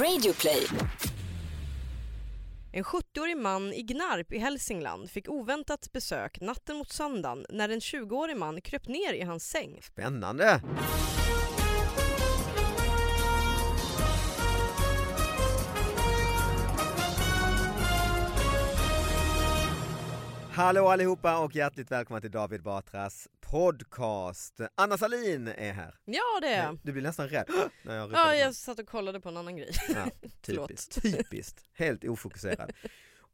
Radioplay. En 70-årig man i Gnarp i Hälsingland fick oväntat besök natten mot söndagen när en 20-årig man kröp ner i hans säng. Spännande! Hallå allihopa och hjärtligt välkomna till David Batras podcast. Anna Salin är här. Ja det är jag. Du blir nästan rädd när jag Ja, jag satt och kollade på en annan grej. Ja, typiskt, typiskt, helt ofokuserad.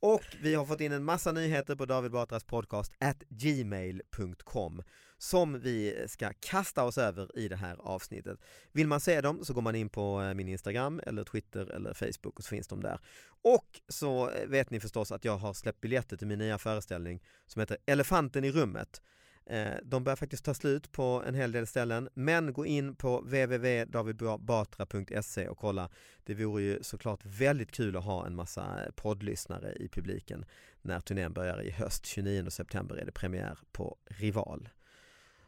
Och vi har fått in en massa nyheter på David Batras podcast at gmail.com som vi ska kasta oss över i det här avsnittet. Vill man se dem så går man in på eh, min Instagram eller Twitter eller Facebook och så finns de där. Och så vet ni förstås att jag har släppt biljetter till min nya föreställning som heter Elefanten i rummet. Eh, De börjar faktiskt ta slut på en hel del ställen men gå in på www.davidbatra.se och kolla. Det vore ju såklart väldigt kul att ha en massa poddlyssnare i publiken när turnén börjar i höst. 29 september är det premiär på Rival.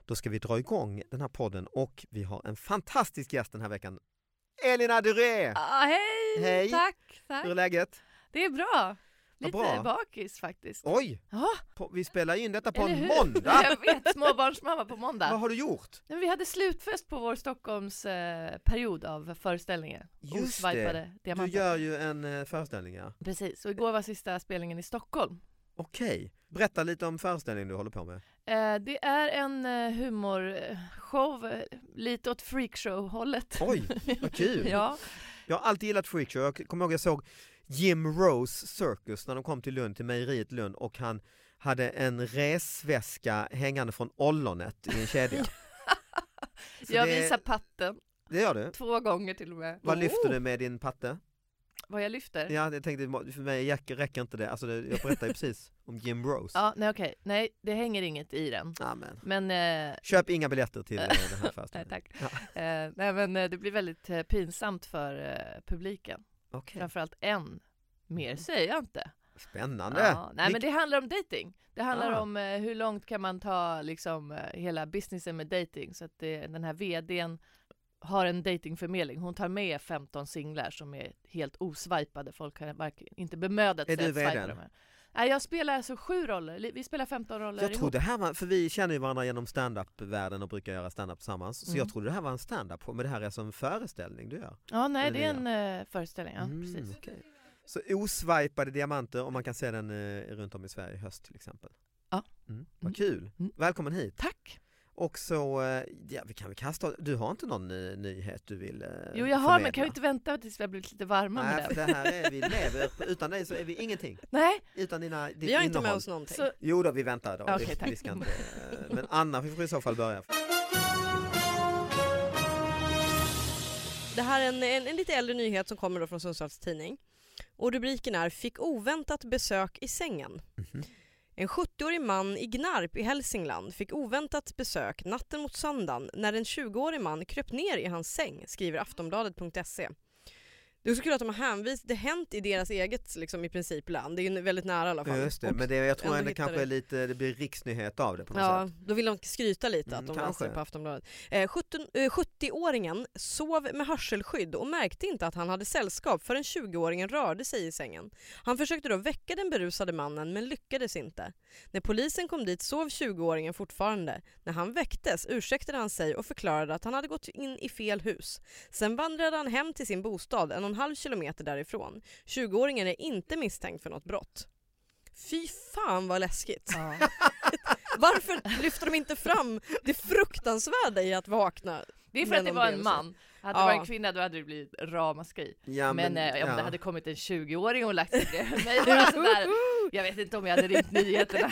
Då ska vi dra igång den här podden och vi har en fantastisk gäst den här veckan. Elina Duré! Ah, hej! Hej. Tack, tack. Hur är läget? Det är bra. Lite bra. bakis faktiskt. Oj! Ja, vi spelar in detta på en måndag! Jag vet, småbarnsmamma på måndag. Vad har du gjort? Men vi hade slutfest på vår Stockholms eh, period av föreställningar. Just det, du diamanter. gör ju en eh, föreställning ja. Precis, och igår var sista spelningen i Stockholm. Okej, berätta lite om föreställningen du håller på med. Eh, det är en humorshow, lite åt freakshow-hållet. Oj, vad kul! ja, Jag har alltid gillat freakshow, jag kommer ihåg jag såg Jim Rose Circus när de kom till Lund, till mejeriet Lund och han hade en resväska hängande från ollonet i en kedja. Jag det, visar patten Det gör du? två gånger till och med. Vad lyfter du med din patte? Vad jag lyfter? Ja, jag tänkte för mig räcker, räcker inte det, alltså det, jag berättade ju precis om Jim Rose. Ja, nej okej. Nej, det hänger inget i den. Amen. Men eh, Köp inga biljetter till eh, den här Nej, föreställningen. tack. Ja. Eh, nej men eh, det blir väldigt eh, pinsamt för eh, publiken. Okej, Framförallt en. Mer säger jag inte. spännande! Ja, nej men det handlar om dating. Det handlar Ah. om eh, hur långt kan man ta liksom eh, hela businessen med dating så att det, den här vdn har en datingförmedling. Hon tar med 15 singlar som är helt oswipade. Folk har verkligen inte bemödat sig att vdn? dem. här. Nej, jag spelar alltså sju roller. Vi spelar 15 roller Jag ihop. trodde det här var, för vi känner ju varandra genom stand-up-världen och brukar göra stand-up tillsammans. Så Mm. jag trodde det här var en stand-up men det här är alltså en föreställning du gör. Ja, nej, Eller det är en eh, föreställning. Ja, Mm, precis. okej. Så oswipade diamanter och man kan se den eh, runt om i Sverige i höst till exempel. Ja. Mm, vad kul! Mm. Välkommen hit! Tack! Och så, eh, ja vi kan väl kasta, du har inte någon eh, nyhet du vill eh, Jo, jag har, men förmedla? kan vi inte vänta tills vi har blivit lite varma Nej, med den? det här är, vi lever, utan dig så är vi ingenting. Nej, Utan dina, ditt Vi har inte med innehåll. oss någonting. så Jo då, vi väntar då. Okej, vi, tack. vi ska inte, eh, men Anna, vi får i så fall börja. Det här är en, en, en lite äldre nyhet som kommer då från Sundsvalls tidning. Och rubriken är “Fick oväntat besök i sängen”. Mhm. En 70-årig man i Gnarp i Hälsingland fick oväntat besök natten mot söndagen när en 20-årig man kröp ner i hans säng, skriver Aftonbladet.se. Det är så kul att de har hänvisat, det har hänt i deras eget liksom, i princip land, det är ju väldigt nära i alla fall. Just det, Och men det, jag tror ändå kanske det. är lite, det blir riksnyhet av det på något Ja, sätt. då vill de skryta lite att Mm, de kanske. läser på Aftonbladet. Eh, 17 eh, 70-åringen sov med hörselskydd och märkte inte att han hade sällskap förrän 20-åringen rörde sig i sängen. Han försökte då väcka den berusade mannen men lyckades inte. När polisen kom dit sov 20-åringen fortfarande. När han väcktes ursäktade han sig och förklarade att han hade gått in i fel hus. Sen vandrade han hem till sin bostad en och en halv kilometer därifrån. 20-åringen är inte misstänkt för något brott. Fy fan vad läskigt. Ja. Varför lyfter de inte fram det fruktansvärda i att vakna? Det är för att det var en man. Hade det varit en kvinna då hade det blivit ramaskri. Ja, men eh, om det hade kommit en 20-åring och lagt sig bredvid mig bara sådär. Jag vet inte om jag hade ringt nyheterna.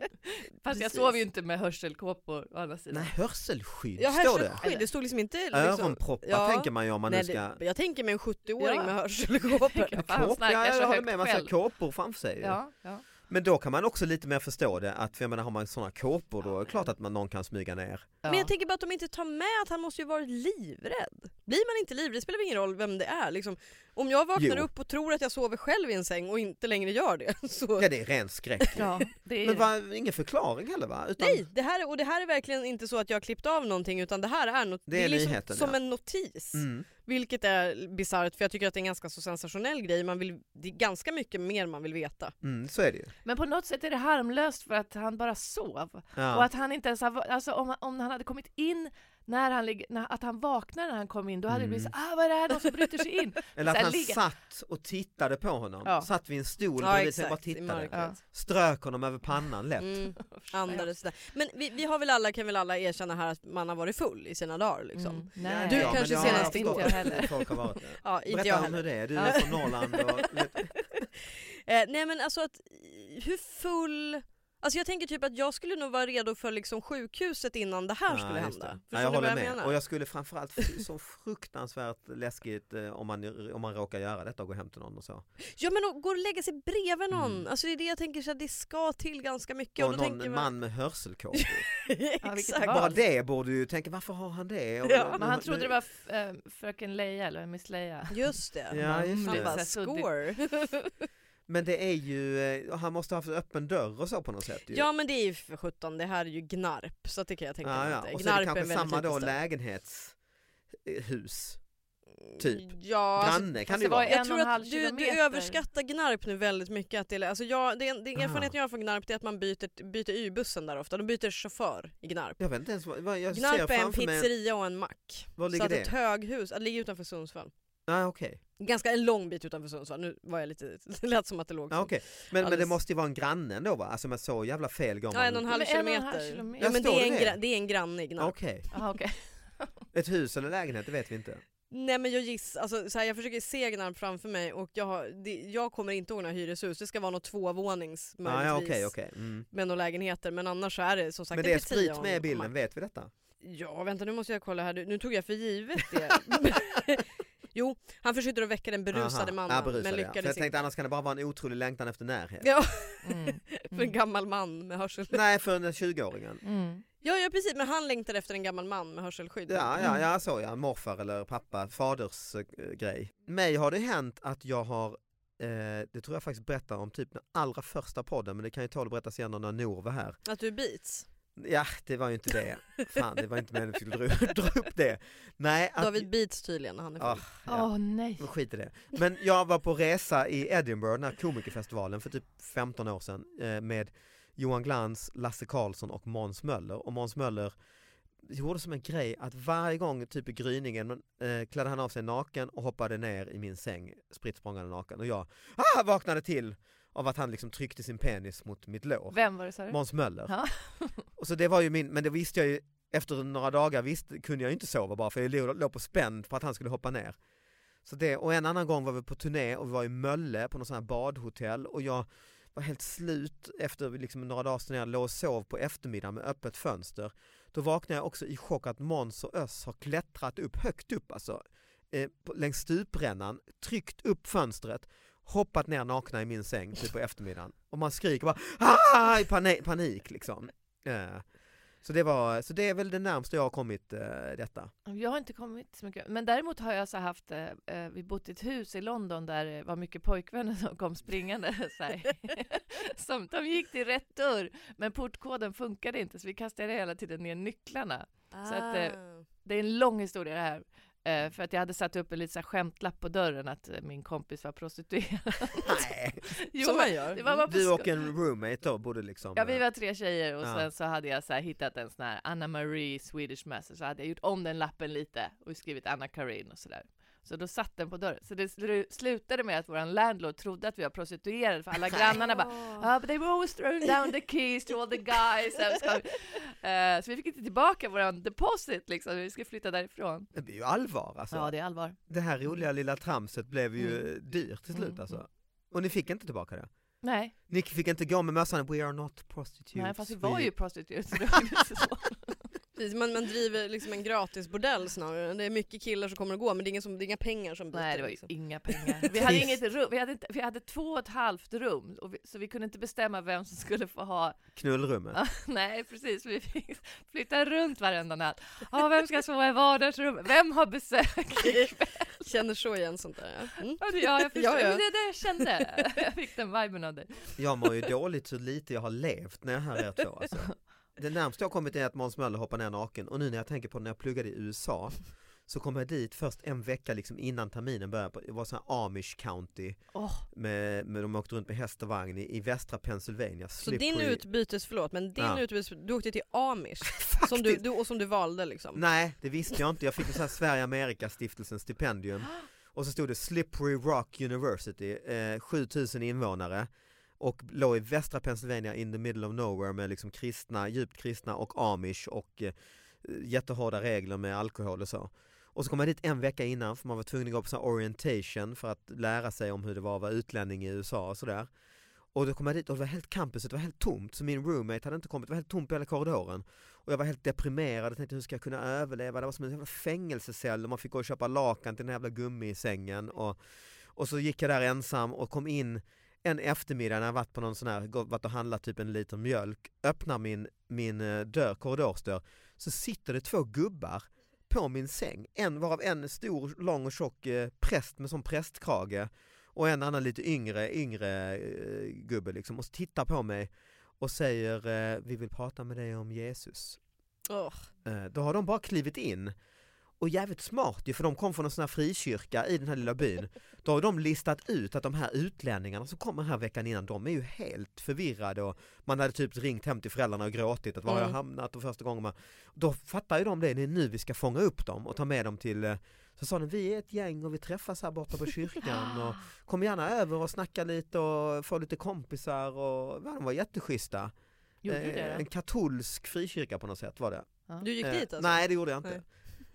Fast jag sov ju inte med hörselkåpor å andra sidan. Nej, hörselskydd Ja, står det. det stod liksom inte... Liksom, Öronproppar Ja. tänker man ju om man Nej, nu ska... det, jag tänker mig en 70-åring Ja. med hörselkåpor. Fan, han Kåp, snackar ja, jag håller med, man ser kåpor framför sig. Ja, ja. Men då kan man också lite mer förstå det, att för jag menar har man sådana kåpor då är det klart att man, någon kan smyga ner. Men jag tänker bara att de inte tar med att han måste ju varit livrädd. Blir man inte livrädd, det spelar ingen roll vem det är. Liksom, om jag vaknar Jo. upp och tror att jag sover själv i en säng och inte längre gör det så... Ja det är ren skräck. ja, det är Men va, ingen förklaring heller va? Utan, Nej, det här, är- och det här är verkligen inte så att jag har klippt av någonting utan det här är, not- Det är liksom nyheten, som ja. en notis. Mm. Vilket är bisarrt för jag tycker att det är en ganska så sensationell grej. Man vill, det är ganska mycket mer man vill veta. Mm, så är det ju. Men på något sätt är det harmlöst för att han bara sov. Ja. Och att han inte ens alltså om, om han hade kommit in när han ligger, när, att han vaknar när han kom in, då hade det blivit så ah vad är det här, någon som bryter sig in? Eller att han ligga- satt och tittade på honom, Ja. satt vid en stol Ja bredvid sig och bara tittade. Strök honom över pannan lätt. Mm, andades sådär. Men vi, vi har väl alla, kan väl alla erkänna här att man har varit full i sina dagar liksom. Mm, nej. Du Ja, kanske senast inte jag heller. Folk har varit. Ja, inte Berätta jag om heller. hur det är, du är från Norrland och Eh, nej men alltså att, hur full... Alltså jag tänker typ att jag skulle nog vara redo för liksom sjukhuset innan det här skulle Ja, just hända. det. Ja, jag håller med. menar? Och jag skulle framförallt, så fruktansvärt läskigt eh, om man, om man råkar göra detta och gå hem till någon och så. Ja men att gå och lägga sig bredvid någon, Mm. alltså det är det jag tänker så att det ska till ganska mycket. Och då någon man... man med hörselkåpor. Exakt. Bara det borde du tänka, varför har han det? Och- Ja. Men han trodde det var eh, fröken Leia eller Miss Leia. Just det. Ja, just Han det. bara Så suddigt. score. Men det är ju, eh, han måste ha haft öppen dörr och så på något sätt ju. ja men det är ju för sjutton, det här är ju Gnarp så det kan jag tänka ja, mig ja. det är. Och så är det kanske väldigt samma då litet ställe. lägenhetshus. typ. Ja, alltså, Granne kan fast det ju det var vara. jag tror att du, du överskattar Gnarp nu väldigt mycket. Att det, alltså jag, det, det Ah. erfarenheten jag har från Gnarp är att man byter, byter Y-bussen där ofta. De byter chaufför i Gnarp. Jag vet inte ens vad, jag ser Gnarp är en pizzeria och en mack. Var Så ligger att det? ett höghus, att ligga utanför Sundsvall. Ah, okej. Ganska en lång bit utanför Sundsvall, nu var jag lite, det lät som att det låg Ah, så. okej. Men, men det Alldeles- måste ju vara en granne ändå va? Alltså med så jävla fel går Ja, man en och en och en kilometer. halv kilometer. Ja, men det, är en det det? gra- det är en granne i Gnarp. Okej. Aha, okej. Ett hus eller lägenhet, det vet vi inte. Nej men jag gissar, alltså, så här, jag försöker se Gnarp framför mig och jag, har, det, jag kommer inte ihåg några hyreshus, det ska vara något tvåvånings Ah, möjligtvis. ja, okej, okej. Mm. Med några lägenheter men annars så är det som sagt Men det är sprit med i en bilden, vet vi detta? Ja vänta nu måste jag kolla här, nu tog jag för givet det. Jo, han försökte att väcka den berusade Aha. mannen Ja, berusade, men ja. För lyckades jag tänkte inte. annars kan det bara vara en otrolig längtan efter närhet. Ja, Mm. för en gammal man med hörsel. Nej, för den 20-åringen. Mm. Ja, ja precis, men han längtade efter en gammal man med hörselskydd. Ja, ja, ja, så ja, morfar eller pappa, faders eh, grej. Mig har det hänt att jag har, eh, det tror jag faktiskt berättar om typ den allra första podden, men det kan ju tåla att berättas igen när Nor var här. Att du beats. Ja, det var ju inte det. Fan, det var inte meningen att jag skulle dra, dra upp det. Nej, att, David beats tydligen när han är. Ah, ja. Åh nej. Men skit i det. Men jag var på resa i Edinburgh, den här komikerfestivalen för typ 15 år sedan eh, med Johan Glans, Lasse Karlsson och Måns Möller. Och Måns Möller gjorde som en grej att varje gång typ i gryningen eh, klädde han av sig naken och hoppade ner i min säng spritt naken och jag ah, vaknade till av att han liksom tryckte sin penis mot mitt lår. Vem var det sa du? Måns Möller. Ja. Och så det var ju min, men det visste jag ju efter några dagar visste, kunde jag ju inte sova bara för jag låg, låg på spänd på att han skulle hoppa ner. Så det, och en annan gång var vi på turné och vi var i Mölle på något sånt här badhotell och jag var helt slut efter liksom några dagars turné, låg och sov på eftermiddagen med öppet fönster. Då vaknade jag också i chock att Måns och Öss har klättrat upp högt upp alltså eh, längs stuprännan, tryckt upp fönstret hoppat ner nakna i min säng typ på eftermiddagen och man skriker bara ah! i panik, panik liksom. Eh, så, det var, så det är väl det närmaste jag har kommit eh, detta. Jag har inte kommit så mycket, men däremot har jag så haft, eh, eh vi bott i ett hus i London där det var mycket pojkvänner som kom springande. Så här. som, de gick till rätt dörr, men portkoden funkade inte så vi kastade hela tiden ner nycklarna. Ah. Så att, eh, det är en lång historia det här. Eh, för att jag hade satt upp en liten så här skämtlapp på dörren att eh, min kompis var prostituerad. Nej. Jo, Som man gör. Det var bara på Du och en roommate då borde liksom... Ja vi var tre tjejer och Ja. sen så hade jag så här hittat en sån här Anna Marie Swedish Master så hade jag gjort om den lappen lite och skrivit Anna Karin och sådär. Så då satt den på dörren. Så det slu- slutade med att våran landlord trodde att vi var prostituerade för alla grannarna bara ah, but they were always throwing down the keys to all the guys. Så, ska vi- Eh, så vi fick inte tillbaka våran deposit liksom, vi ska flytta därifrån. Det blir ju allvar alltså. Ja det är allvar. Det här roliga lilla tramset blev ju dyrt till slut Mm. alltså. Och ni fick inte tillbaka det? Nej, Ni fick inte gå med mössan We are not prostitutes. nej fast vi var ju prostituerade så så. Precis, man, man driver liksom en gratisbordell snarare. Det är mycket killar som kommer och går men det är, ingen som, det är inga pengar som byter. Nej det var liksom. inga pengar. Vi hade inget rum, vi hade, inte, vi hade två och ett halvt rum och vi, så vi kunde inte bestämma vem som skulle få ha Knullrummet. Nej precis, vi fick flytta runt varenda natt. Ja, vem ska sova i vardagsrummet? Vem har besök ikväll? Känner så igen sånt där. Ja. Mm. Ja, jag förstår. Ja, ja. Det är det jag kände. Jag fick den viben av dig. Jag mår ju dåligt hur lite jag har levt när jag hör er två alltså. Det närmaste jag har kommit är att Måns Möller hoppar ner naken och nu när jag tänker på när jag pluggade i USA så kom jag dit först en vecka liksom innan terminen började. Det var sån här Amish County Åh, med, med de åkte runt med häst och vagn i, i västra Pennsylvania. Så din utbytes, förlåt, men din Ja. utbytes, du åkte till Amish som du, du, och som du valde liksom? Nej, det visste jag inte. Jag fick ju så här Sverige Amerika stiftelsens stipendium och så stod det Slippery Rock University, eh, 7000 invånare och låg i västra Pennsylvania in the middle of nowhere med liksom kristna, djupt kristna och amish och eh, jättehårda regler med alkohol och så. Och så kom jag dit en vecka innan för man var tvungen att gå på sån här orientation för att lära sig om hur det var att vara utlänning i USA och sådär. Och då kom jag dit och det var helt campuset, det var helt tomt så min roommate hade inte kommit, det var helt tomt på hela korridoren. Och jag var helt deprimerad och tänkte hur ska jag kunna överleva? Det var som en jävla fängelsecell och man fick gå och köpa lakan till den här jävla gummisängen och, och så gick jag där ensam och kom in en eftermiddag när jag varit på någon sån här, varit och handlat typ en liter mjölk, öppnar min, min eh, dörr, korridorsdörr, så sitter det två gubbar på min säng, en varav en stor, lång och tjock eh, präst med sån prästkrage och en annan lite yngre, yngre eh, gubbe liksom och tittar på mig och säger vi vill prata med dig om Jesus. Eh, Då har de bara klivit in och jävligt smart ju för de kom från en sån här frikyrka i den här lilla byn. Då har de listat ut att de här utlänningarna som kommer här veckan innan, de är ju helt förvirrade och man hade typ ringt hem till föräldrarna och gråtit att var har jag Mm. hamnat och första gången man, då fattar ju de det, det är nu vi ska fånga upp dem och ta med dem till eh, så sa de, vi är ett gäng och vi träffas här borta på kyrkan och kom gärna över och snacka lite och få lite kompisar och ja, de var jätteschyssta. gjorde Eh, du det En katolsk frikyrka på något sätt var det. du gick Eh, dit alltså? Nej det gjorde jag inte. Nej.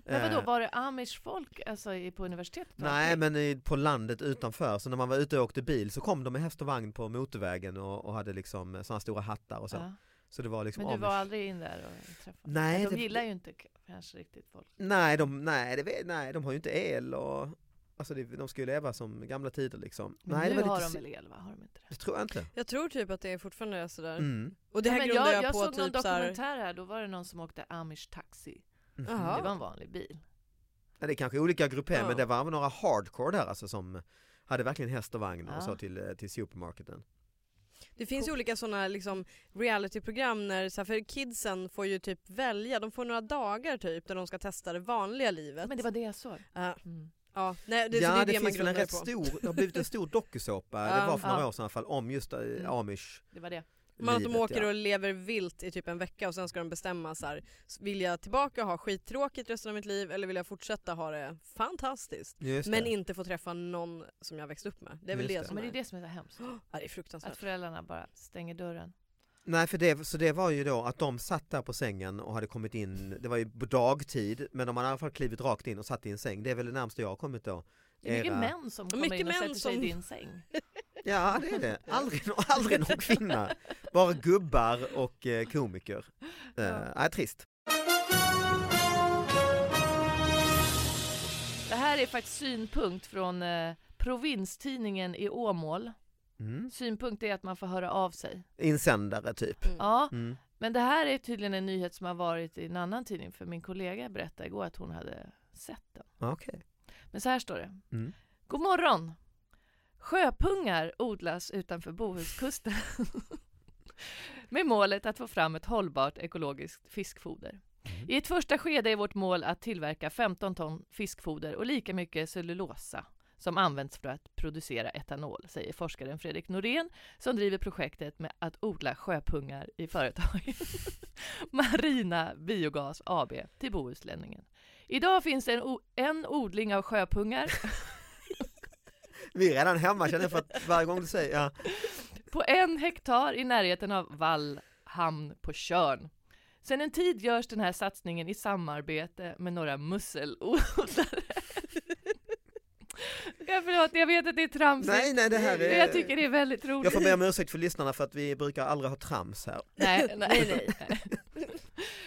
Men vadå, Eh, var det amish folk alltså, i- på universitetet? Nej men i, på landet utanför, så när man var ute och åkte bil så kom de med häst och vagn på motorvägen och, och hade liksom sådana stora hattar och så. Ja. Så det var liksom Men du var amish. aldrig in där och träffade Nej, De det- gillar ju inte kanske riktigt folk. Nej, de, nej, det, nej, de har ju inte el och Alltså det, de ska ju leva som gamla tider liksom. Men nej, nu det var har lite de väl el va? Har de inte det? Det tror jag inte. Jag tror typ att det är fortfarande är sådär. Mm. Och det här Ja, men grundar jag, jag, jag på såg någon typ dokumentär här, då var det någon som åkte amish taxi. Mhm. Jaha. Det var en vanlig bil. Ja, det är kanske olika grupper Ja. men det var några hardcore där alltså som hade verkligen häst och vagn och Ja. så till, eh, till supermarketen. det finns ju olika sådana liksom realityprogram när, så här, för kidsen får ju typ välja, de får några dagar typ där de ska testa det vanliga livet. Men det var det jag såg. Ja, Mm. ja, nej, det, så ja det är det, det, finns väl en rätt på. stor, det har blivit en stor dokusåpa, det var för några Ja. år sedan i alla fall, om just eh, Mm. amish Det var det. Men att de åker ja. och lever vilt i typ en vecka och sen ska de bestämma så här, vill jag tillbaka och ha skittråkigt resten av mitt liv eller vill jag fortsätta ha det fantastiskt? Just Men det. inte få träffa någon som jag växt upp med. Det är väl det, det. som Men det är det som är så hemskt. Ja, det är fruktansvärt. Att föräldrarna bara stänger dörren. Nej för det, så det var ju då att de satt där på sängen och hade kommit in, det var ju på dagtid men de hade i alla fall klivit rakt in och satt i en säng, det är väl det närmaste jag har kommit då. Det är mycket Era- män som kommer Mycket in och sätter sig i som- din säng. Ja det är det, aldrig, aldrig någon kvinna, bara gubbar och eh, komiker. Eh, nej, trist. Det här är faktiskt synpunkt från eh, provinstidningen i Åmål. Mm. Synpunkt är att man får höra av sig. Insändare typ. Mm. Ja, Mm. men det här är tydligen en nyhet som har varit i en annan tidning för min kollega berättade igår att hon hade sett den. Okej. Men så här står det. Mm. God morgon! Sjöpungar odlas utanför Bohuskusten med målet att få fram ett hållbart ekologiskt fiskfoder. Mm. I ett första skede är vårt mål att tillverka 15 ton fiskfoder och lika mycket cellulosa som används för att producera etanol, säger forskaren Fredrik Norén som driver projektet med att odla sjöpungar i företaget Marina Biogas AB till Bohuslänningen. Idag finns det en, en odling av sjöpungar Vi är redan hemma känner jag för att varje gång du säger ja. på en hektar i närheten av Vallhamn på Tjörn. Sen en tid görs den här satsningen i samarbete med några musselodlare. Ja, förlåt, jag vet att det är tramsigt. Nej, nej, det här är- Men jag tycker det är väldigt roligt. Jag får be om ursäkt för lyssnarna för att vi brukar aldrig ha trams här. Nej, nej, nej.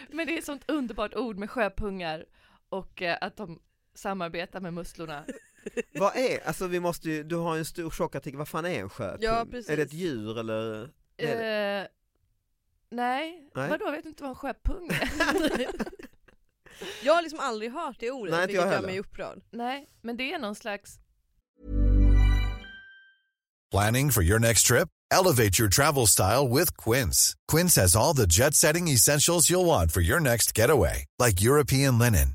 Men det är ett sånt underbart ord med sjöpungar och eh, att de samarbetar med musslorna. Vad är, alltså vi måste ju, du har en stor tjockartikel, vad fan är en sjöpung? Ja, precis. Är det ett djur eller? Det? Eh, nej, Nej. vadå, vet du inte vad en sjöpung är? Jag har liksom aldrig hört det ordet, Nej, inte jag vilket gör mig upprörd. nej, men det är någon slags Planning for your next trip? Elevate your travel style with Quince. Quince has all the jet setting essentials you'll want for your next getaway, like European linen,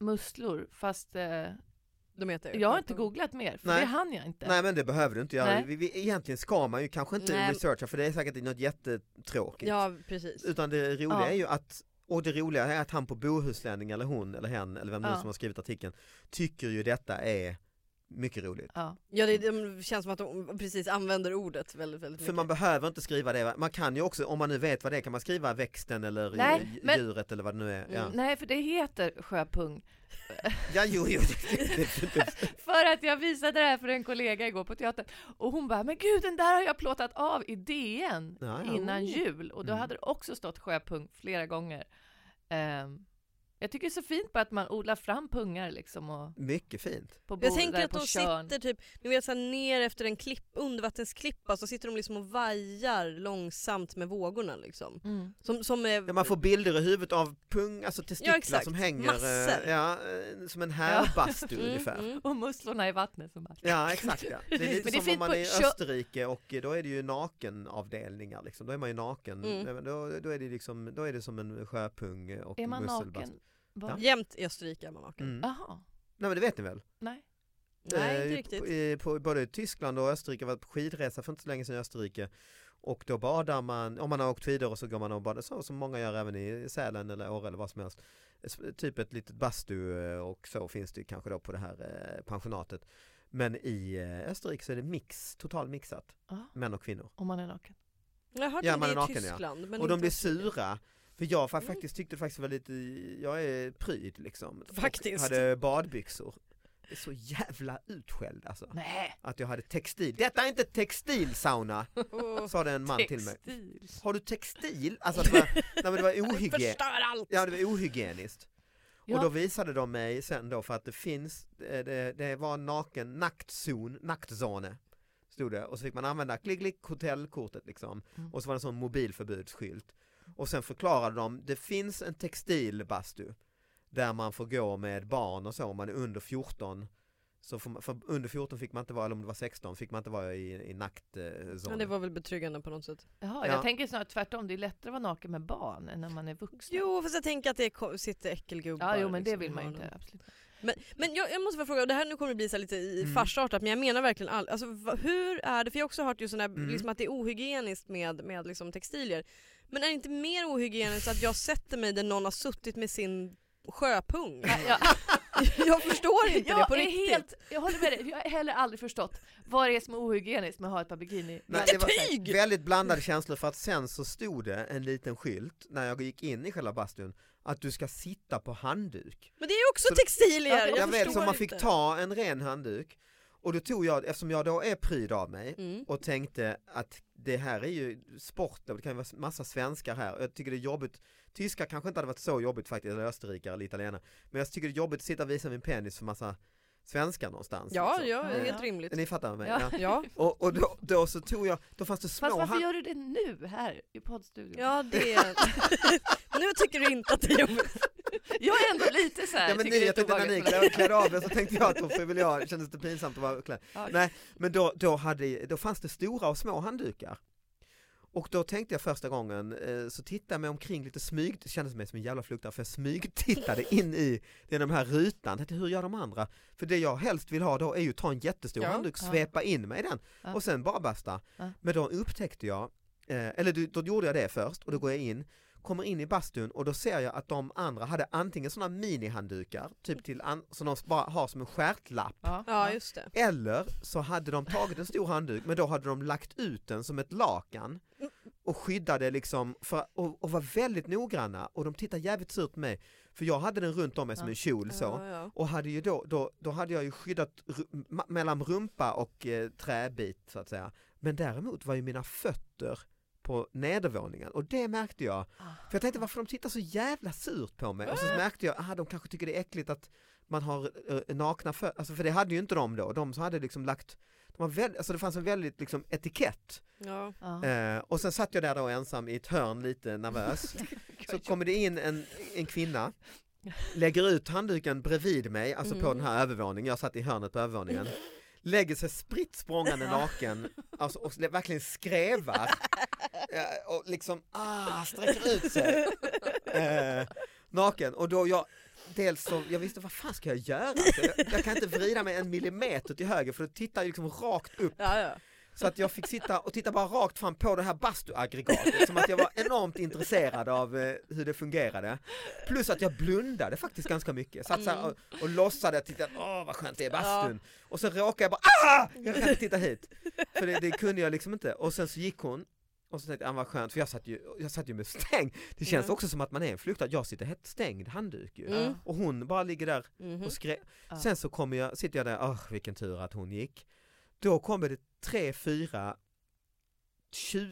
Musslor, fast eh, De heter jag har inte googlat mer, för Nej. det hann jag inte. Nej men det behöver du inte göra. Nej. Vi, vi, egentligen ska man ju kanske inte Nej. researcha för det är säkert något jättetråkigt. Ja, precis. Utan det roliga Ja. är ju att och det roliga är att han på Bohuslänning eller hon eller hen eller vem nu Ja. som har skrivit artikeln tycker ju detta är mycket roligt. Ja. Ja, det, det känns som att de precis använder ordet väldigt, väldigt För mycket. man behöver inte skriva det, man kan ju också, om man nu vet vad det är, kan man skriva växten eller Nej, dj- men- djuret eller vad det nu är. Ja, Mm. Nej, för det heter sjöpung. ja jo, jo. För att jag visade det här för en kollega igår på teatern och hon bara, men gud den där har jag plåtat av i DN Ja, ja. innan jul och då Mm. hade det också stått sjöpung flera gånger. Ehm, jag tycker det är så fint på att man odlar fram pungar liksom och mycket fint. på Jag tänker att de Tjörn. sitter typ, ni vet så här, ner efter en klipp, undervattensklippa så sitter de liksom och vajar långsamt med vågorna liksom. Mm. Som, som är, Ja, man får bilder i huvudet av pung, alltså testiklar exakt. som hänger, Massor. eh, ja, eh, som en härbastu Mm, ungefär. mm. Och musslorna i vattnet som bara... Ja exakt ja. Det är lite Men det är som om man är i kö- Österrike och då är det ju nakenavdelningar liksom. Då är man ju naken. Mm. Eh, Då, då, är det liksom, då är det som en sjöpung och Är man musselbastu. naken? Va? Ja. Jämt i Österrike är man naken. Mm. Jaha, Nej men det vet ni väl? nej. Nej Eh, inte i- riktigt. På, i, på både Tyskland och Österrike, var på skidresa för inte så länge sedan i Österrike och då badar man, om man har åkt skidor och så går man och badar så som många gör även i Sälen eller Åre eller vad som helst. Typ ett litet bastu eh, och så finns det kanske då på det här eh, pensionatet. Men i Österrike så är det mix, total mixat, Ja, män och kvinnor. om man är naken. Jag hört Ja, det man är i naken, ja. Tyskland. Men och de blir sura. För jag fa- faktiskt tyckte faktiskt var lite, jag är pryd liksom. Och Faktiskt. hade badbyxor. Det så jävla utskälld alltså. Nej! Att jag hade textil. Detta är inte textilsauna, Åh, sa det en man till mig. Textil. Har du textil? Alltså att det var, nej, det var ohygien... Förstör allt! Ja det var ohygieniskt. Ja. Och då visade de mig sen då för att det finns, eh, det, det var naken, naktzon, naktzone stod det och så fick man använda klick klick hotellkortet liksom Mm. och så var det en sån mobilförbudsskylt och sen förklarade de, det finns en textilbastu där man får gå med barn och så om man är under 14 Så man, för under 14 fick man inte vara, eller om det var 16, fick man inte vara i, i Men naktzonen. det var väl betryggande på något sätt. Jaha, Ja. jag tänker snarare tvärtom, det är lättare att vara naken med barn än när man är vuxen. Jo fast jag tänker att det ko- sitter äckelgubbar. ja, jo men det liksom, vill i man ju inte, absolut. Men, men jag, jag måste bara fråga, och det här nu kommer det bli så lite i Mm. farsartat men jag menar verkligen all, alltså, hur är det, för jag har också hört just sån här, Mm. liksom att det är ohygieniskt med, med liksom textilier. Men är det inte mer ohygieniskt att jag sätter mig där någon har suttit med sin sjöpung? Ja. jag förstår inte det Jag på är riktigt. helt, jag håller med dig, jag har heller aldrig förstått vad det är som är ohygieniskt med att ha ett par bikini. Nej, det var väldigt blandade känslor för att sen så stod det en liten skylt när jag gick in i själva bastun att du ska sitta på handduk. Men det är ju också Så- textilier! Jag, jag vet, så man fick ta en ren handduk och då tog jag, eftersom jag då är pryd av mig Mm. och tänkte att det här är ju sport det kan ju vara massa svenskar här och jag tycker det är jobbigt Tyskar kanske inte hade varit så jobbigt faktiskt, eller österrikare eller italienare Men jag tycker det är jobbigt att sitta och visa min penis för massa svenskar någonstans Ja, liksom. ja, helt rimligt. Ni fattar mig? Ja. Ja. Ja, Och, och då, då så tog jag, då fanns det små Fast varför hand- gör du det nu här i poddstudion? ja det... nu tycker du inte att det är jobbigt. Jag är ändå lite så här, Ja men är jag tänkte när ni klädde av er så tänkte jag att då väl jag, kändes det pinsamt att vara klädd. Ja. Nej, men då, då, hade, då fanns det stora och små handdukar. Och då tänkte jag första gången, eh, så tittade jag mig omkring lite smyg, det kändes mig som en jävla fluktare för jag smygtittade in i den de här rutan, tänkte hur gör de andra? För det jag helst vill ha då är ju ta en jättestor Ja. handduk, Ja. svepa in mig i den Ja. och sen bara basta. Ja. Men då upptäckte jag, eh, eller då gjorde jag det först och då går jag in kommer in i bastun och då ser jag att de andra hade antingen sådana minihanddukar, typ till an- som de bara har som en stjärtlapp. Ja, Ja just det. eller så hade de tagit en stor handduk men då hade de lagt ut den som ett lakan och skyddade liksom för, och, och var väldigt noggranna. Och de tittade jävligt surt på mig för jag hade den runt om mig som en kjol så. Ja, ja. och hade ju då, då, då hade jag ju skyddat mellan rumpa och eh, träbit så att säga. Men däremot var ju mina fötter på nedervåningen. Och det märkte jag. Ah. för jag tänkte varför de tittar så jävla surt på mig? Och så märkte jag att de kanske tycker det är äckligt att man har eh, nakna fötter, alltså för det hade ju inte de då, de som hade liksom lagt de var väldigt, alltså det fanns en väldigt liksom etikett. Ja. Eh, och sen satt jag där då ensam i ett hörn lite nervös. Så kommer det in en, en kvinna lägger ut handduken bredvid mig, alltså på Mm. den här övervåningen, jag satt i hörnet på övervåningen lägger sig spritt språngande naken alltså, och verkligen skrävar. Och liksom ah, sträcker ut sig. Eh, naken. Och då jag dels så, jag visste vad fan ska jag göra? Jag, jag kan inte vrida mig en millimeter till höger för då tittar jag liksom rakt upp. Ja, ja. Så att jag fick sitta och titta bara rakt fram på det här bastuaggregatet som att jag var enormt intresserad av eh, hur det fungerade. Plus att jag blundade faktiskt ganska mycket. Satt så här och, och låtsade att titta, åh vad skönt det är bastun. Och sen råkade jag bara, ah! Jag kan inte titta hit. För det, det kunde jag liksom inte. Och sen så gick hon och så tänkte jag, ah, vad skönt, för jag satt ju, jag satt ju med stängd. Det känns Mm. också som att man är en flyktare, jag sitter helt stängd handduk ju. Mm. Och hon bara ligger där Mhm. och skrä... Ja. Sen så kommer jag, sitter jag där, åh vilken tur att hon gick. Då kommer det tre, fyra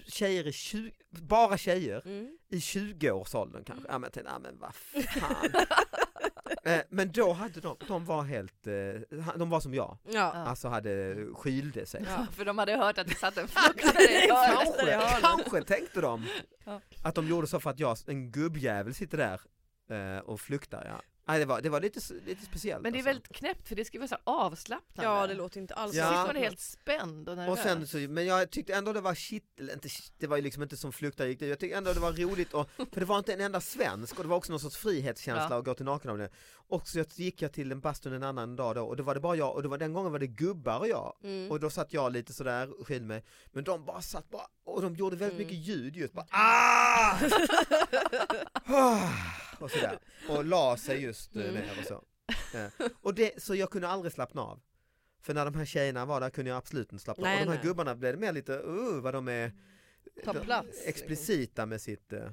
tjejer i 20, bara tjejer Mm. i 20-årsåldern kanske. Ja men jag tänkte, ja men vad fan. Eh, men då hade de, de var helt, eh, de var som jag, Ja. alltså hade skylde sig. Ja, för de hade hört att det satt en fruktare i. Kanske, kanske tänkte de Ja. att de gjorde så för att jag, en gubbjävel sitter där eh, och flyktar. Ja. Nej, det, var, det var lite, lite speciellt. Men det är alltså. väldigt knäppt för det ska vara så avslappnande. ja det låter inte alls Ja. Så man bra. helt spänd och nervös. Och sen så, men jag tyckte ändå det var shit, inte, det var ju liksom inte som fluktare gick det. Jag tyckte ändå det var roligt och, för det var inte en enda svensk och det var också någon sorts frihetskänsla Ja. att gå till naken av det. Och så gick jag till en bastun en annan dag då och då var det bara jag och det var, den gången var det gubbar och jag. Mm. Och då satt jag lite sådär och skilde mig. Men de bara satt bara, och de gjorde väldigt Mm. mycket ljud just bara ah! Ah! och sådär. Och la sig just eh, Mm. ner och så. Eh, Och det, så jag kunde aldrig slappna av. För när de här tjejerna var där kunde jag absolut inte slappna av. Nej, Och de här nej. gubbarna blev mer lite, uh, vad de är Ta plats, liksom. explicita med sitt... eh,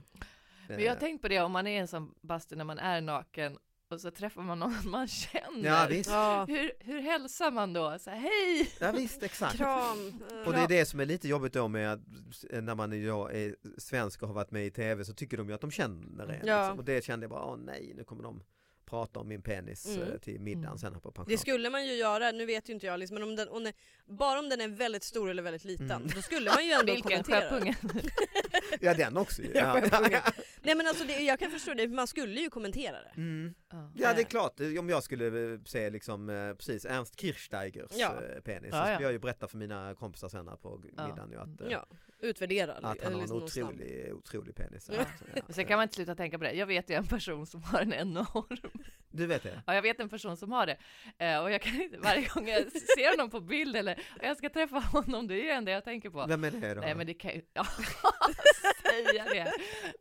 Men jag har eh, tänkt på det om man är i en sån bastu när man är naken och så träffar man någon man känner. Ja visst, Ja. Hur, hur hälsar man då? Så här, hej! ja, visst exakt. Kram. Och det är det som är lite jobbigt då med att eh, när man då är svensk och har varit med i tv så tycker de ju att de känner en. Ja. Liksom. Och det kände jag bara, åh nej, nu kommer de prata om min penis Mm. eh, till middagen Mm. sen här på Det pension. skulle man ju göra, nu vet ju inte jag, liksom, men om den, om den, bara om den är väldigt stor eller väldigt liten, Mm. då skulle man ju ändå Vilken kommentera. sjöpunge. Ja den också ju. Ja. Nej men alltså det, jag kan förstå det, för man skulle ju kommentera det. Mm. Ja. Ja det är klart, om jag skulle eh, se liksom eh, precis Ernst Kirchsteigers Ja. eh, penis så ja. skulle jag ju berätta för mina kompisar senare på middagen ju att, Ja, utvärdera. att han har en liksom otrolig, otrolig penis. Ja. Så, ja. Sen kan man inte sluta tänka på det. Jag vet ju en person som har en enorm Du vet det? Ja, jag vet en person som har det. Och jag kan inte, varje gång jag ser honom på bild eller jag ska träffa honom, det är ju det enda jag tänker på. Vem är det då? Nej men det kan ju, ja, säga det.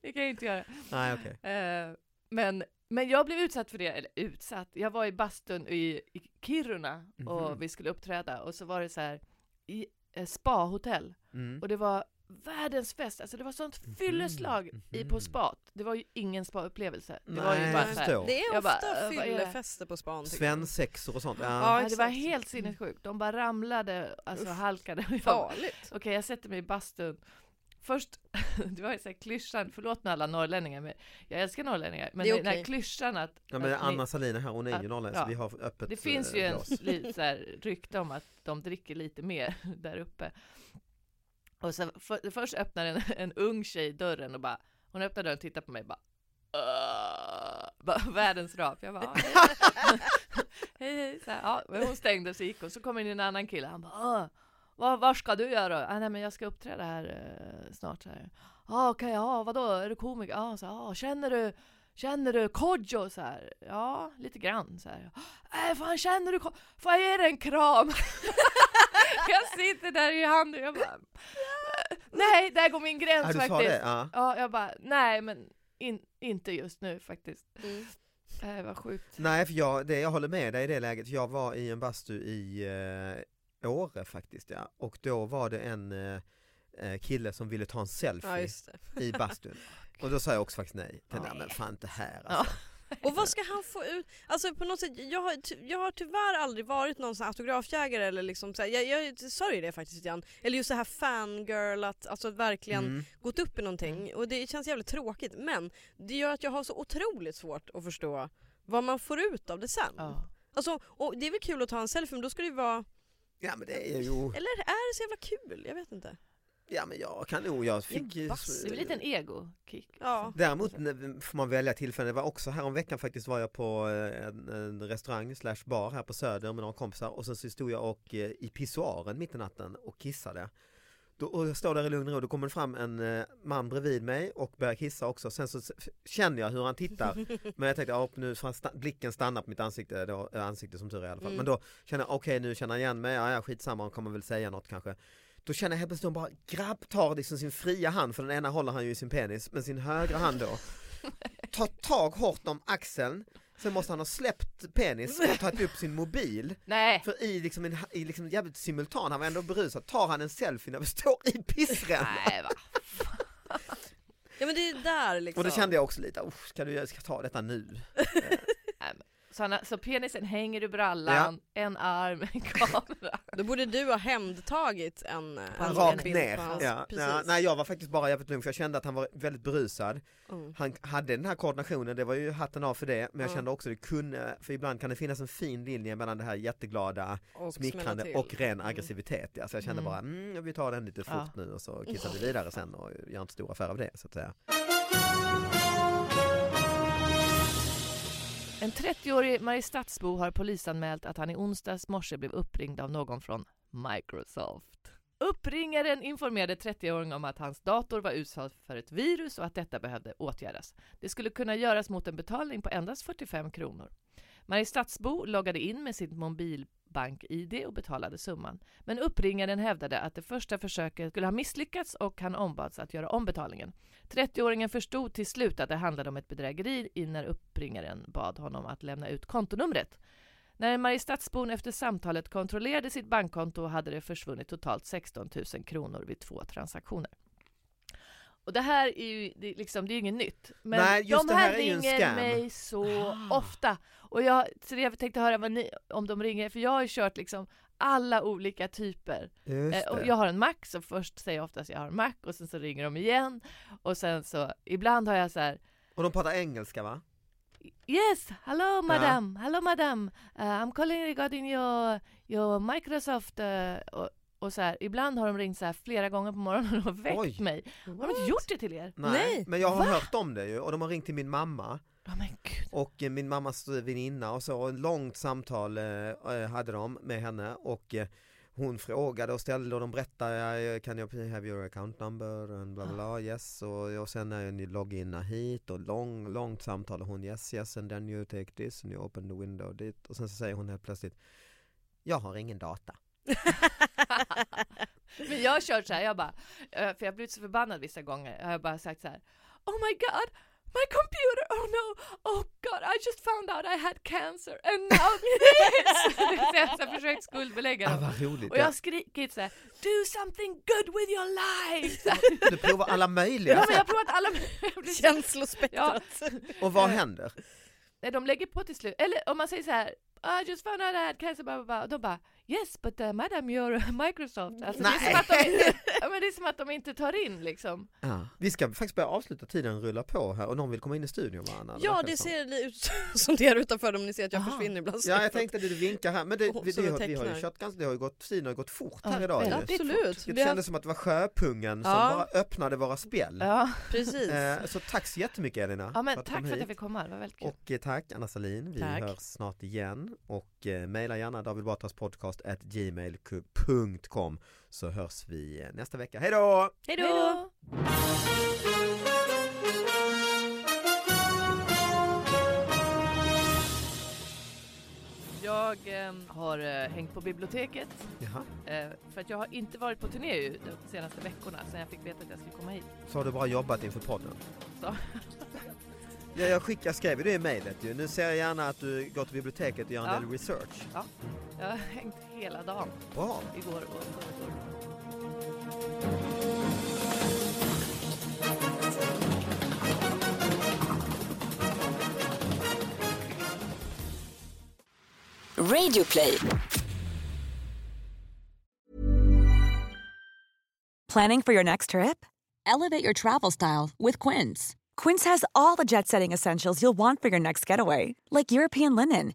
Det kan jag inte göra. Nej okej. Eh, men, men jag blev utsatt för det, eller utsatt, jag var i bastun i, i Kiruna och Mhm. vi skulle uppträda och så var det så här i eh, spa-hotell Mm. och det var världens fest, alltså det var sånt fylleslag i på Mhm. spat. Det var ju ingen spa-upplevelse. Det var ju bara så här. Det är bara, ofta fyllefester på span. Svensexor och sånt. Ja. Ja, det var helt sinnessjukt. De bara ramlade, alltså Uff. halkade. Farligt. Okej, jag sätter mig i bastun. Först, det var ju så här klyschan, förlåt med alla norrlänningar, men jag älskar norrlänningar, men Det är den här klyschan att, Ja men att ni- Anna Salin är här, hon är ju norrländsk, ja. så vi har öppet det finns eh, ju en glas. lite så här rykte om att de dricker lite mer där uppe. Och så för, först öppnar en, en ung tjej dörren och bara, hon öppnar dörren och tittar på mig och bara, bara världens rap. Jag bara, hej hej. Så här, ja, men hon stängde och så gick hon. Så kommer in en annan kille. Han bara, "Åh, vad, vad ska du göra? Ah, nej men jag ska uppträda här eh, snart. Så här. Ah, Okej, ja vadå, är du komiker? Ah, så, ah, känner du Känner du Kodjo? Så här, ja, lite grann. Så här. Äh, fan, känner du Kodjo? Får jag ge dig en kram? jag sitter där i handen och jag bara, "Äh, nej, där går min gräns Ja, faktiskt. det? Ja. Ja, jag bara, nej men in, inte just nu faktiskt. Mm. Det var sjukt. Nej, för jag, det, jag håller med dig i det läget. Jag var i en bastu i eh, Åre faktiskt, ja. Och då var det en eh, eh, kille som ville ta en selfie Ja i bastun. Och då sa jag också faktiskt nej. Tänkte, Ja. men fan inte här alltså. Och vad ska han få ut? Alltså på något sätt, jag har, ty- jag har tyvärr aldrig varit någon sån autografjägare eller liksom så här, jag, jag sörjer det faktiskt lite grann. Eller just det här fangirl, att alltså verkligen Mm. gått upp i någonting och det känns jävligt tråkigt men det gör att jag har så otroligt svårt att förstå vad man får ut av det sen. Ja. Alltså, och det är väl kul att ta en selfie men då ska det ju vara, Ja men det är ju, eller är det så jävla kul? Jag vet inte. ja men jag kan nog, jag fick. Det är väl lite en ego-kick. Ja. Däremot när- får man välja tillfällen, det var också här om veckan faktiskt var jag på eh, en, en restaurang slash bar här på Söder med några kompisar och sen så stod jag och eh, i pissoaren mitt i natten och kissade. Då, och jag står där i lugn och ro, då kommer det fram en eh, man bredvid mig och börjar kissa också. Sen så känner jag hur han tittar, men jag tänkte ja, nu sta- blicken stanna på mitt ansikte, då, äh, ansikte som tur är i alla fall. Mm. Men då känner jag okej nu känner han igen mig, ja, ja skitsamma han kommer väl säga något kanske. Då känner jag helt plötsligt bara grabb tar liksom sin fria hand, för den ena håller han ju i sin penis, men sin högra hand då tar tag hårt om axeln, sen måste han ha släppt penis och tagit upp sin mobil. Nej! För i liksom, en, i liksom jävligt simultan, han var ändå berusad, tar han en selfie när vi står i pissrännan. Nej va? Ja men det är där liksom. Och då kände jag också lite, "Usch, ska du jag ska ta detta nu? Så, han, så penisen hänger i brallan, en arm, en kamera. Då borde du ha hämndtagit en, en Rakt ner. Ja, ja, nej jag var faktiskt bara jävligt lugn för jag kände att han var väldigt berusad. Mm. Han hade den här koordinationen, det var ju hatten av för det, men jag Ja. kände också det kunde, för ibland kan det finnas en fin linje mellan det här jätteglada, Och smickrande och ren Mm. aggressivitet. Ja, så jag kände Mm. bara, mm, vi tar den lite fort Ja. nu och så kissar vi vidare sen och gör inte stor affär av det så att säga. En 30-årig Mariestadsbo har polisanmält att han i onsdags morse blev uppringd av någon från Microsoft. Uppringaren informerade 30-åringen om att hans dator var utsatt för ett virus och att detta behövde åtgärdas. Det skulle kunna göras mot en betalning på endast 45 kronor. Mariestadsbo loggade in med sitt mobil bank-id och betalade summan. Men uppringaren hävdade att det första försöket skulle ha misslyckats och han ombads att göra om betalningen. 30-åringen förstod till slut att det handlade om ett bedrägeri när uppringaren bad honom att lämna ut kontonumret. När Mariestadsbon efter samtalet kontrollerade sitt bankkonto hade det försvunnit totalt 16 000 kronor vid två transaktioner. Och det här är ju det är liksom, det är inget nytt. Men Nej, just de det här, här ringer mig så Ah. ofta. Och jag, så jag tänkte höra vad ni, om de ringer, för jag har ju kört liksom alla olika typer. Eh, och jag har en Mac, så först säger jag oftast jag har en Mac och sen så ringer de igen. Och sen så, ibland har jag så här Och de pratar engelska va? Yes, hello madam, hello madam. Uh, I'm calling regarding your, your Microsoft. Uh, och, så här, ibland har de ringt så här flera gånger på morgonen och väckt Oj. mig. Har de inte gjort det till er? Nej, Nej, men jag har hört om det ju och de har ringt till min mamma gud. och eh, min mammas väninna och så, och ett långt samtal eh, eh, hade de med henne och eh, hon frågade och ställde och de berättade, kan jag have your account number and bla bla bla, yes och, och sen när ni loggar hit och lång, långt samtal och hon yes yes and then you take this and you open the window dit och sen så säger hon helt plötsligt jag har ingen data. Men jag har kört så här, jag bara, eh, för jag har blivit så förbannad vissa gånger, jag har bara sagt så här, Oh my god, my computer, oh no, oh god, I just found out I had cancer and now this! Så jag har så här försökt skuldbelägga Ah, dem. vad roligt. Och jag Ja. har skrikit så här, do something good with your life! Du provar alla möjliga Ja men jag provat alla så- Känslospektrat. och vad händer? Nej, de lägger på till slut, eller om man säger så här, I just found out I had cancer, blah, blah, blah. och de bara Yes, but uh, madam you're Microsoft. Alltså, det, är som att de inte, ja, men det är som att de inte tar in liksom. Ja. Vi ska faktiskt börja avsluta tiden rullar på här och någon vill komma in i studion va Anna? Ja det som. ser ut som det är utanför om ni ser att jag Aha. försvinner ibland. Ja jag tänkte att du vinkar här men det, Och vi, det, har- vi har ju kört ganska, det har ju gått, tiden har ju gått fort Ja, här idag väldigt. Absolut. Det kändes som att det var sjöpungen som Ja. bara öppnade våra spjäll. Ja, precis. Eh, så tack så jättemycket Elina ja men för att du tack för att jag fick komma, det var väldigt kul. Och eh, tack Anna Salin, vi Tack. hörs snart igen och eh, mejla gärna David Batras podcast gmail.com så hörs vi nästa vecka. Hej då! Hej då! Jag eh, har eh, hängt på biblioteket Jaha. eh, för att jag har inte varit på turné ju de senaste veckorna sen jag fick veta att jag skulle komma hit. Så har du bara jobbat inför podden? Så. Ja, jag, skickade, jag skrev ju det i mejlet ju. Nu ser jag gärna att du går till biblioteket och gör en Ja. del research. Jag har hängt hela dagen Bra! igår och förrgår. Radioplay. Planning for your next trip? Elevate your travel style with Quince. Quince has all the jet setting essentials you'll want for your next getaway, like European linen,